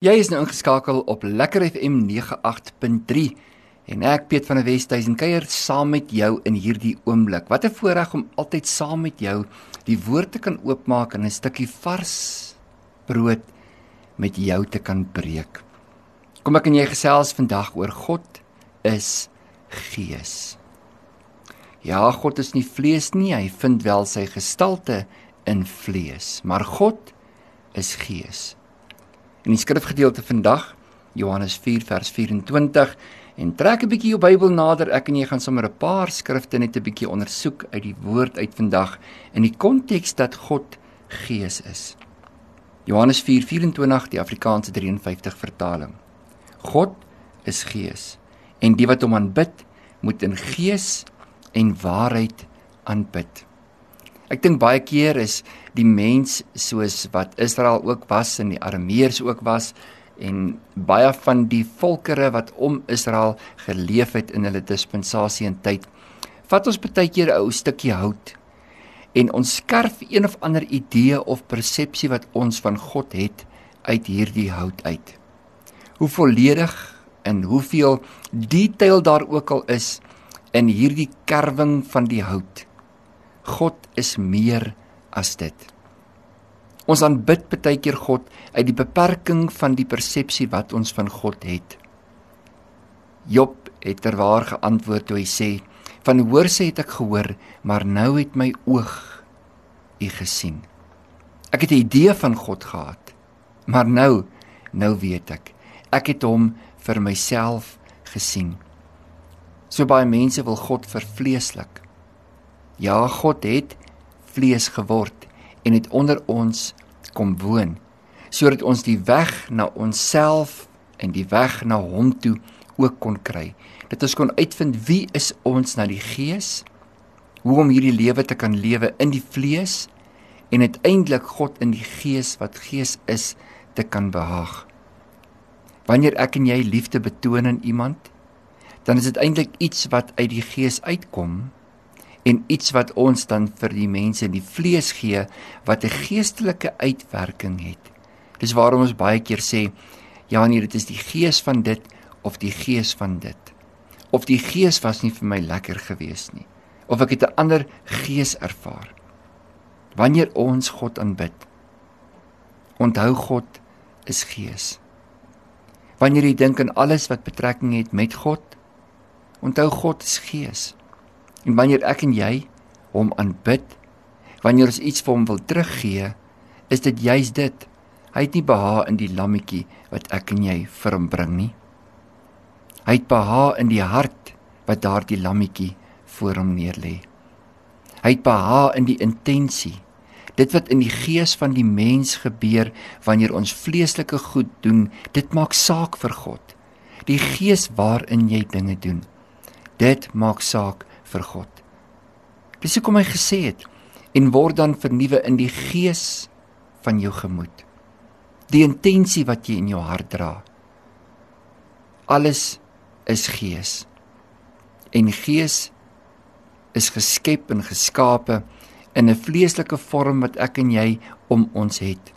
Jy is nou ingeskakel op Lekker FM 98.3 en ek Piet van der Westhuizen kuier saam met jou in hierdie oomblik. Wat 'n voorreg om altyd saam met jou die woord te kan oopmaak en 'n stukkie vars brood met jou te kan breek. Kom ek en jy gesels vandag oor God is gees. Ja, God is nie vlees nie, hy vind wel sy gestalte in vlees, maar God is gees. In die skrifgedeelte vandag, Johannes 4 vers 24, en trek 'n bietjie jou Bybel nader, ek en jy gaan sommer 'n paar skrifte net 'n bietjie ondersoek uit die woord uit vandag in die konteks dat God Gees is. Johannes 4:24 die Afrikaanse 53 vertaling. God is Gees en die wat hom aanbid, moet in gees en waarheid aanbid. Ek dink baie keer is die mens soos wat Israel ook was en die Arameërs ook was en baie van die volkere wat om Israel geleef het in hulle dispensasie en tyd. Vat ons baie keer 'n ou stukkie hout en ons skerf een of ander idee of persepsie wat ons van God het uit hierdie hout uit. Hoe volledig en hoeveel detail daar ook al is in hierdie kerwing van die hout. God is meer as dit. Ons aanbid baie keer God uit die beperking van die persepsie wat ons van God het. Job het terwaar geantwoord toe hy sê: "Van hoorsê het ek gehoor, maar nou het my oog u gesien." Ek het 'n idee van God gehad, maar nou, nou weet ek. Ek het hom vir myself gesien. So baie mense wil God vervleeslik. Ja, God het vlees geword en het onder ons kom woon sodat ons die weg na onsself en die weg na hom toe ook kon kry. Dat ons kon uitvind wie is ons na die gees? Hoe om hierdie lewe te kan lewe in die vlees en uiteindelik God in die gees wat gees is te kan behaag. Wanneer ek en jy liefde betoon aan iemand, dan is dit eintlik iets wat uit die gees uitkom en iets wat ons dan vir die mense in die vlees gee wat 'n geestelike uitwerking het. Dis waarom ons baie keer sê ja nee dit is die gees van dit of die gees van dit. Of die gees was nie vir my lekker gewees nie of ek het 'n ander gees ervaar. Wanneer ons God aanbid, onthou God is gees. Wanneer jy dink aan alles wat betrekking het met God, onthou God is gees. En wanneer ek en jy hom aanbid, wanneer ons iets vir hom wil teruggee, is dit juis dit. Hy het nie behaag in die lammetjie wat ek en jy vir hom bring nie. Hy het behaag in die hart wat daardie lammetjie voor hom neerlê. Hy het behaag in die intensie. Dit wat in die gees van die mens gebeur wanneer ons vleeslike goed doen, dit maak saak vir God. Die gees waarin jy dinge doen, dit maak saak vir God. Dis hoekom hy gesê het en word dan vernuwe in die gees van jou gemoed. Die intensie wat jy in jou hart dra. Alles is gees. En gees is geskep en geskape in 'n vleeslike vorm wat ek en jy om ons het.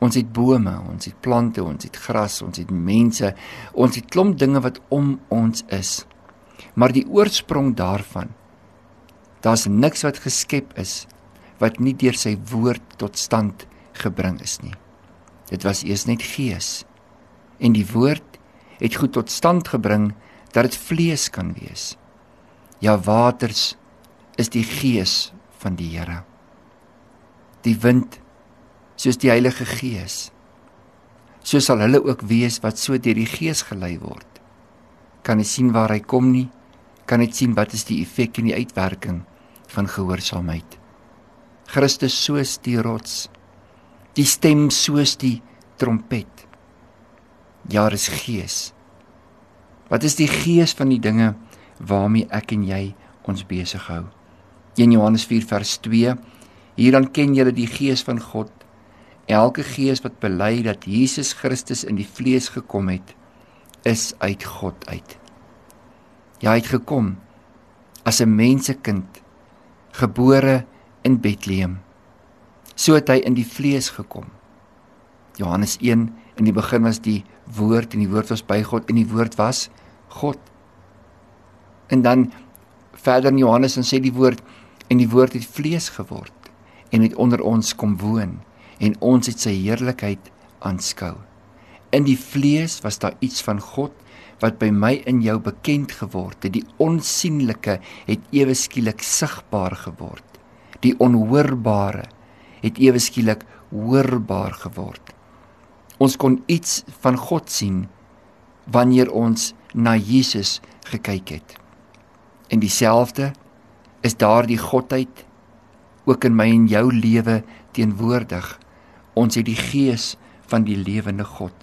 Ons het bome, ons het plante, ons het gras, ons het mense, ons het klomp dinge wat om ons is. Maar die oorsprong daarvan daar's niks wat geskep is wat nie deur sy woord tot stand gebring is nie. Dit was eers net gees. En die woord het goed tot stand gebring dat dit vlees kan wees. Ja, waters is die gees van die Here. Die wind soos die Heilige Gees. So sal hulle ook wees wat so deur die Gees gelei word kan jy sien waar hy kom nie, kan net sien wat is die effek en die uitwerking van gehoorsaamheid. Christus soos die rots, die stem soos die trompet. Ja, is gees. Wat is die gees van die dinge waarmee ek en jy ons besig hou? 1 Johannes 4 vers 2 Hierdan ken julle die gees van God. Elke gees wat bely dat Jesus Christus in die vlees gekom het, is uit God uit. Ja, hy het gekom as 'n mensekind gebore in Bethlehem. So het hy in die vlees gekom. Johannes 1 In die begin was die woord en die woord was by God en die woord was God. En dan verder in Johannes dan sê die woord en die woord het vlees geword en het onder ons kom woon en ons het sy heerlikheid aanskou. In die vlees was daar iets van God wat by my in jou bekend geword het. Die onsigbare het ewe skielik sigbaar geword. Die onhoorbare het ewe skielik hoorbaar geword. Ons kon iets van God sien wanneer ons na Jesus gekyk het. En dieselfde is daardie godheid ook in my en jou lewe teenwoordig. Ons het die gees van die lewende God.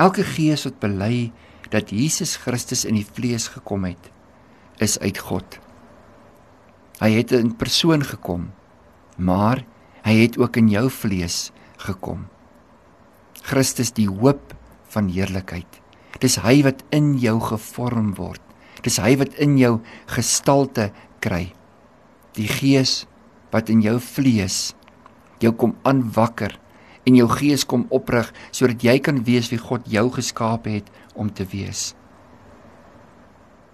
Elke gees wat bely dat Jesus Christus in die vlees gekom het, is uit God. Hy het in persoon gekom, maar hy het ook in jou vlees gekom. Christus die hoop van heerlikheid. Dis hy wat in jou gevorm word. Dis hy wat in jou gestalte kry. Die gees wat in jou vlees jou kom aanwakker en jou gees kom oprig sodat jy kan wees wie God jou geskaap het om te wees.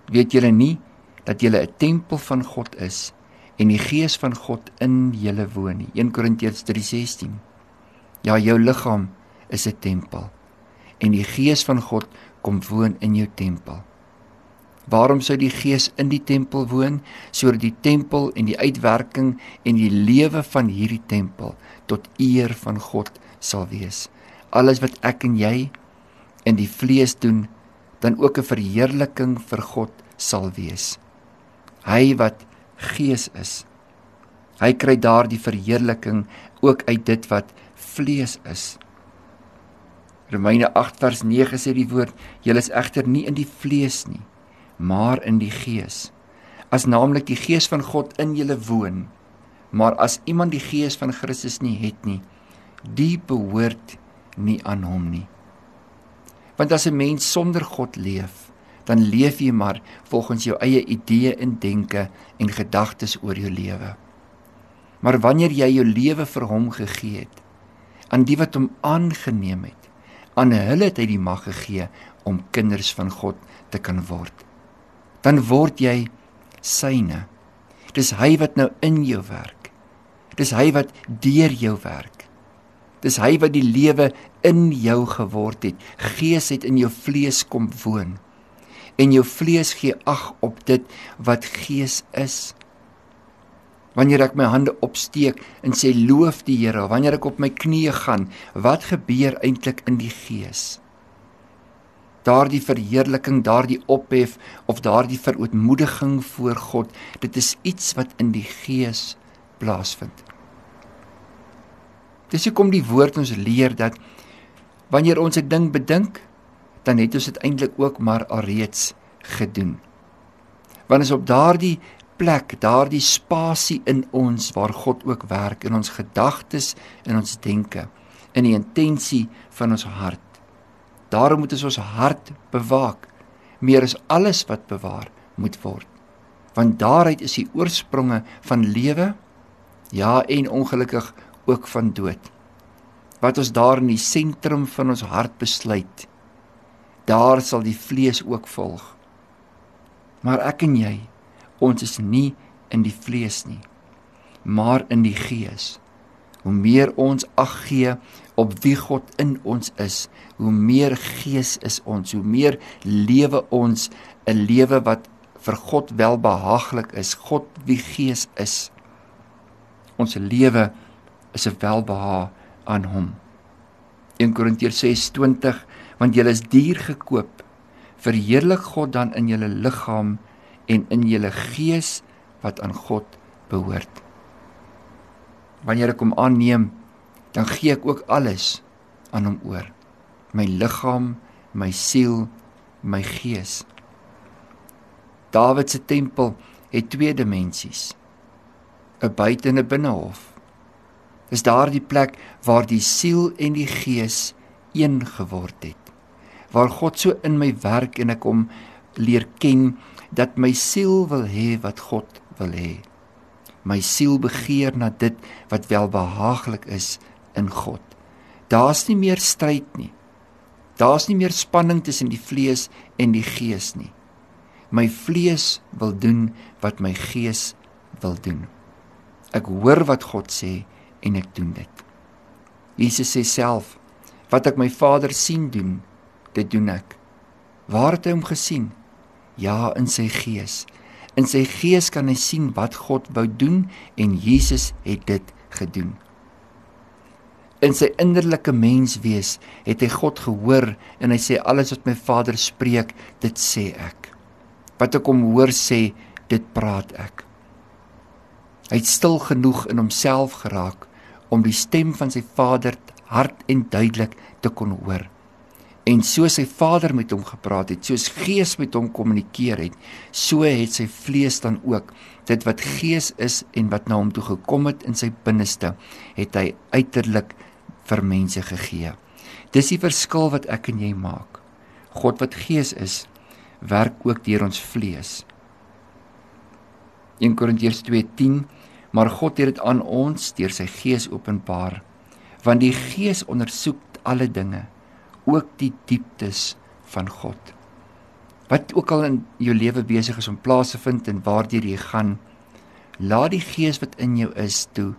Weet julle nie dat julle 'n tempel van God is en die gees van God in julle woon nie. 1 Korintiërs 3:16. Ja, jou liggaam is 'n tempel en die gees van God kom woon in jou tempel. Waarom sou die gees in die tempel woon sodat die tempel en die uitwerking en die lewe van hierdie tempel tot eer van God sal wees. Alles wat ek en jy in die vlees doen, dan ook 'n verheerliking vir God sal wees. Hy wat gees is, hy kry daardie verheerliking ook uit dit wat vlees is. Romeine 8 vers 9 sê die woord: "Julle is egter nie in die vlees nie, maar in die gees." As naamlik die gees van God in julle woon. Maar as iemand die gees van Christus nie het nie, die behoort nie aan hom nie. Want as 'n mens sonder God leef, dan leef jy maar volgens jou eie idees en denke en gedagtes oor jou lewe. Maar wanneer jy jou lewe vir hom gegee het, aan die wat hom aangeneem het, aan hulle het hy die mag gegee om kinders van God te kan word. Dan word jy syne. Dis hy wat nou in jou werk. Dis hy wat deur jou werk. Dis hy wat die lewe in jou geword het. Gees het in jou vlees kom woon. En jou vlees gee ag op dit wat gees is wanneer ek my hande opsteek en sê loof die Here, wanneer ek op my knieë gaan, wat gebeur eintlik in die gees? Daardie verheerliking, daardie ophef of daardie verootmoediging voor God, dit is iets wat in die gees plaasvind. Dis hoekom die woord ons leer dat wanneer ons 'n ding bedink, dan het ons dit eintlik ook maar alreeds gedoen. Want as op daardie plek, daardie spasie in ons waar God ook werk in ons gedagtes en ons denke, in die intensie van ons hart. Daarom moet ons ons hart bewaak meer as alles wat bewaar moet word. Want daaruit is die oorspronge van lewe, ja en ongelukkig ook van dood. Wat ons daar in die sentrum van ons hart besluit, daar sal die vlees ook volg. Maar ek en jy ons is nie in die vlees nie, maar in die gees. Hoe meer ons ag gee op wie God in ons is, hoe meer gees is ons, hoe meer lewe ons 'n lewe wat vir God welbehaaglik is, God wie gees is. Ons lewe is 'n welbehaag aan hom. 1 Korintiërs 6:20 want julle is duur gekoop verheerlik God dan in julle liggaam en in julle gees wat aan God behoort. Wanneer ek hom aanneem, dan gee ek ook alles aan hom oor. My liggaam, my siel, my gees. Dawid se tempel het twee dimensies. 'n Buite en 'n binnehof. Dis daardie plek waar die siel en die gees een geword het. Waar God so in my werk en ek hom leer ken dat my siel wil hê wat God wil hê. My siel begeer na dit wat welbehaaglik is in God. Daar's nie meer stryd nie. Daar's nie meer spanning tussen die vlees en die gees nie. My vlees wil doen wat my gees wil doen. Ek hoor wat God sê en ek doen dit. Jesus sê self: "Wat ek my Vader sien doen, dit doen ek." Waar het hy hom gesien? Ja, in sy gees. In sy gees kan hy sien wat God wou doen en Jesus het dit gedoen. In sy innerlike menswees het hy God gehoor en hy sê alles wat my Vader spreek, dit sê ek. Wat ek hom hoor sê, dit praat ek. Hy het stil genoeg in homself geraak om die stem van sy Vader hard en duidelik te kon hoor. En soos sy Vader met hom gepraat het, soos Gees met hom kommunikeer het, so het sy vlees dan ook dit wat Gees is en wat na hom toe gekom het in sy binneste, het hy uiterlik vir mense gegee. Dis die verskil wat ek en jy maak. God wat Gees is, werk ook deur ons vlees. 1 Korintiërs 2:10 Maar God het dit aan ons deur sy Gees openbaar, want die Gees ondersoek alle dinge, ook die dieptes van God. Wat ook al in jou lewe besig is om plaas te vind en waardeur jy gaan, laat die Gees wat in jou is toe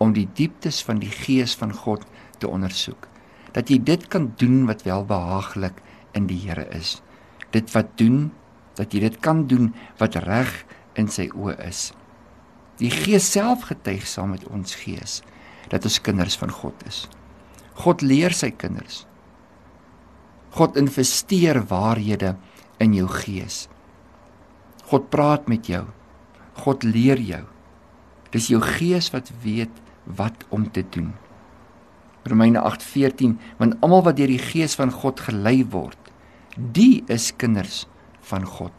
om die dieptes van die Gees van God te ondersoek. Dat jy dit kan doen wat welbehaaglik in die Here is. Dit wat doen dat jy dit kan doen wat reg in sy oë is. Die Gees self getuig saam met ons gees dat ons kinders van God is. God leer sy kinders. God investeer waarhede in jou gees. God praat met jou. God leer jou. Dis jou gees wat weet wat om te doen. Romeine 8:14 want almal wat deur die gees van God gelei word, die is kinders van God.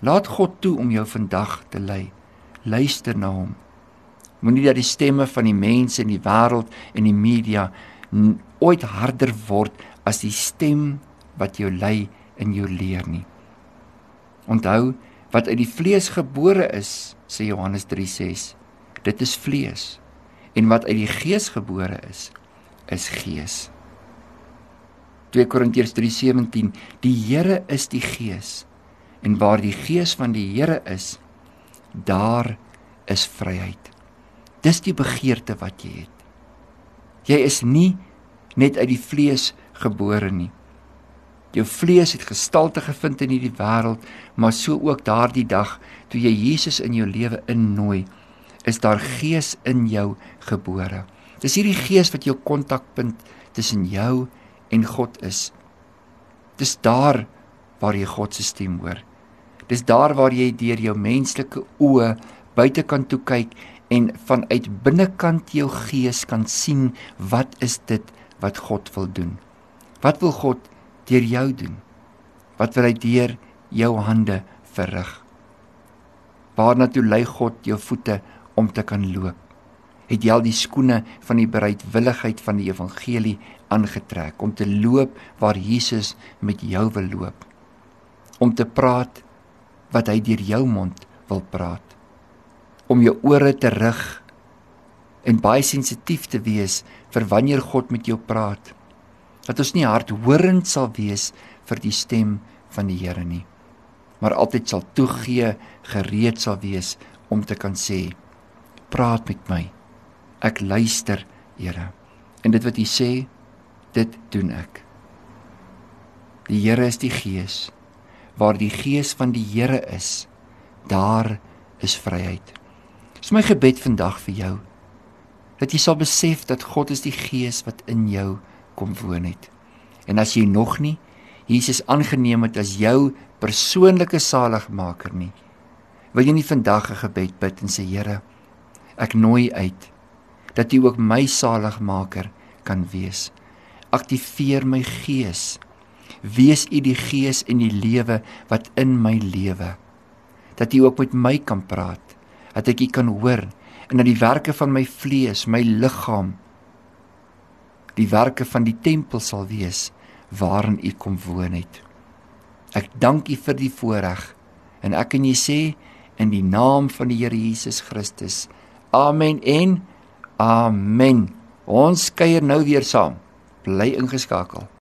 Laat God toe om jou vandag te lei. Luister na hom. Moenie dat die stemme van die mense in die wêreld en die media ooit harder word as die stem wat jou lei in jou leer nie. Onthou wat uit die vlees gebore is, sê Johannes 3:6. Dit is vlees en wat uit die gees gebore is is gees. 2 Korintiërs 3:17 Die Here is die gees en waar die gees van die Here is daar is vryheid. Dis die begeerte wat jy het. Jy is nie net uit die vlees gebore nie. Jou vlees het gestalte gevind in hierdie wêreld, maar so ook daardie dag toe jy Jesus in jou lewe innooi is daar gees in jou gebore. Dis hierdie gees wat jou kontakpunt tussen jou en God is. Dis daar waar jy God se stem hoor. Dis daar waar jy deur jou menslike oë buitekant toe kyk en vanuit binnekant jou gees kan sien wat is dit wat God wil doen. Wat wil God deur jou doen? Wat wil hy deur jou hande verrig? Waarna toe lei God jou voete om te kan loop. Het jy al die skoene van die bereidwilligheid van die evangelie aangetrek om te loop waar Jesus met jou wil loop? Om te praat wat hy deur jou mond wil praat. Om jou ore te rig en baie sensitief te wees vir wanneer God met jou praat. Dat ons nie hardhorend sal wees vir die stem van die Here nie, maar altyd sal toegee, gereed sal wees om te kan sê praat met my. Ek luister, Here. En dit wat U sê, dit doen ek. Die Here is die Gees. Waar die Gees van die Here is, daar is vryheid. Dis my gebed vandag vir jou dat jy sal besef dat God is die Gees wat in jou kom woon het. En as jy nog nie Jesus aangeneem het as jou persoonlike saligmaker nie, wil jy nie vandag 'n gebed bid en sê Here, Ek nooi uit dat U ook my saligmaker kan wees. Aktiveer my gees. Wees U die gees in die lewe wat in my lewe. Dat U ook met my kan praat. Dat ek U kan hoor en dat die werke van my vlees, my liggaam die werke van die tempel sal wees waarin U kom woon het. Ek dank U vir die voorreg en ek kan jy sê in die naam van die Here Jesus Christus Amen en amen. Ons kuier nou weer saam. Bly ingeskakel.